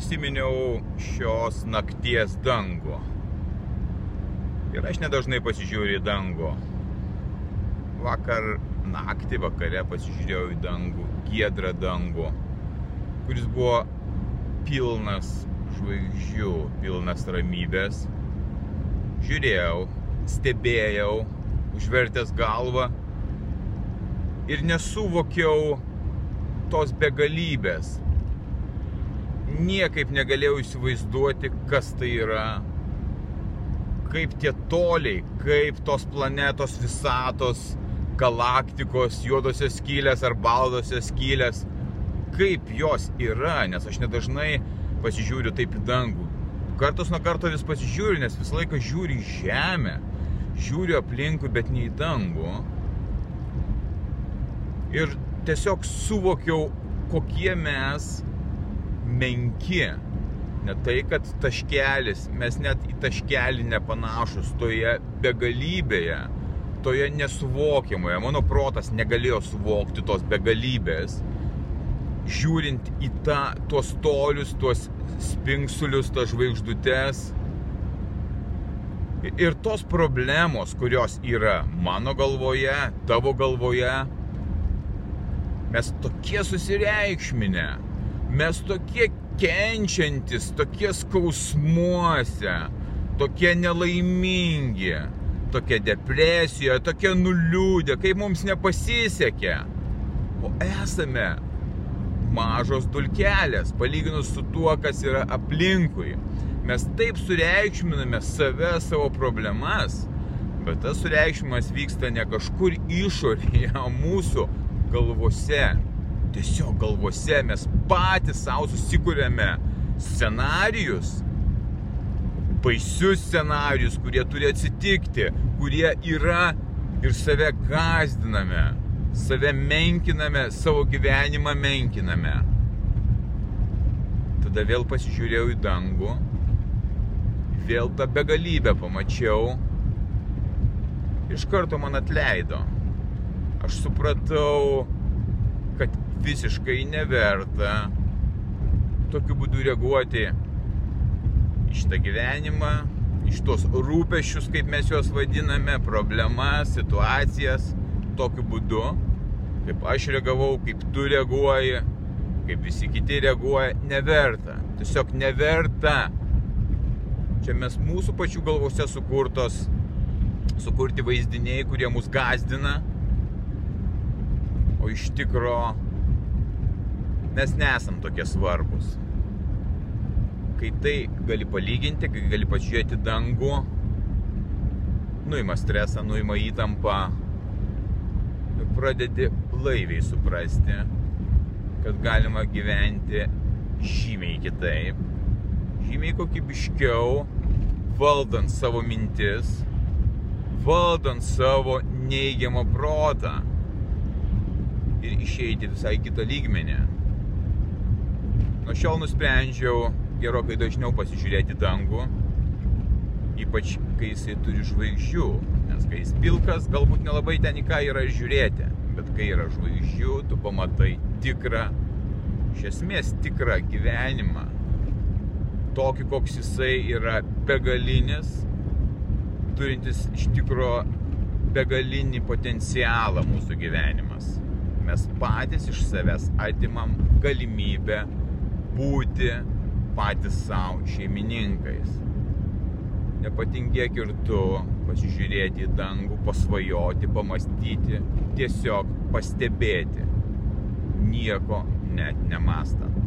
Prisiminiau šios nakties dangų. Ir aš nedažnai pasižiūriu į dangų. Vakar naktį vakare pasižiūrėjau į dangų, giedrą dangų, kuris buvo pilnas žvaigždžių, pilnas ramybės. Žiūrėjau, stebėjau, užvertęs galvą ir nesuvokiau tos begalybės, niekaip negalėjau įsivaizduoti, kas tai yra, kaip tie toliai, kaip tos planetos visatos, galaktikos, juodosios skylės ar baldosios skylės, kaip jos yra, nes aš nedažnai pasižiūriu taip į dangų. Kartos nuo karto vis pasižiūriu, nes visą laiką žiūriu į žemę, žiūriu aplinkui, bet ne į dangų. Ir tiesiog suvokiau, kokie mes menki. Ne tai, kad taškelis, mes net į taškelį nepanašus toje begalybėje, toje nesuvokiamoje. Mano protas negalėjo suvokti tos begalybės. Žiūrint į tą, tuos tolius, tuos spinksulius, tas žvaigždutes. Ir tos problemos, kurios yra mano galvoje, tavo galvoje, mes tokie susireikšminę Mes tokie kenčiantis, tokie skausmuose, tokie nelaimingi, tokie depresijoje, tokie nuliūdę, kaip mums nepasisekė. O esame mažos dulkelės, palyginus su tuo, kas yra aplinkui. Mes taip sureikšminame save, savo problemas, bet tas sureikšmimas vyksta ne kažkur išorėje, mūsų galvose tiesiog galvose mes patys savo susikūrėme scenarijus, baisius scenarijus, kurie turi atsitikti, kurie yra ir save gazdiname, save menkiname, savo gyvenimą menkiname. Tada vėl pasižiūrėjau į dangų, vėl tą begalybę pamačiau, iš karto man atleido. Aš supratau, kad visiškai neverta tokiu būdu reaguoti į šitą gyvenimą, iš tos rūpešius, kaip mes juos vadiname, problemas, situacijas, tokiu būdu, kaip aš reagavau, kaip tu reaguoji, kaip visi kiti reaguoja, neverta. Tiesiog neverta. Čia mes mūsų pačių galvose sukurtos, sukurti vaizdiniai, kurie mus gazdina, o iš tikro mes nesam tokie svarbus. Kai tai gali palyginti, kai gali pažiūrėti dangų, nuima stresą, nuima įtampą pradedi blaiviai suprasti, kad galima gyventi žymiai kitaip, žymiai kokybiškiau, valdant savo mintis, valdant savo neigiamą protą ir išeiti visai kitą lygmenį. Nuo šiol nusprendžiau gerokai dažniau pasižiūrėti dangų, ypač kai jisai turi žvaigždžių, nes kai jis pilkas, galbūt nelabai ten į ką yra žiūrėti, bet kai yra žvaigždžių, tu pamatai tikrą, iš esmės tikrą gyvenimą, tokį, koks jisai yra begalinis, turintis iš tikro begalinį potencialą mūsų gyvenimas mes patys iš savęs atimam galimybę būti patys savo šeimininkais. Nepatingėk ir tu pasižiūrėti į dangų, pasvajoti, pamastyti, tiesiog pastebėti, nieko net nemastant.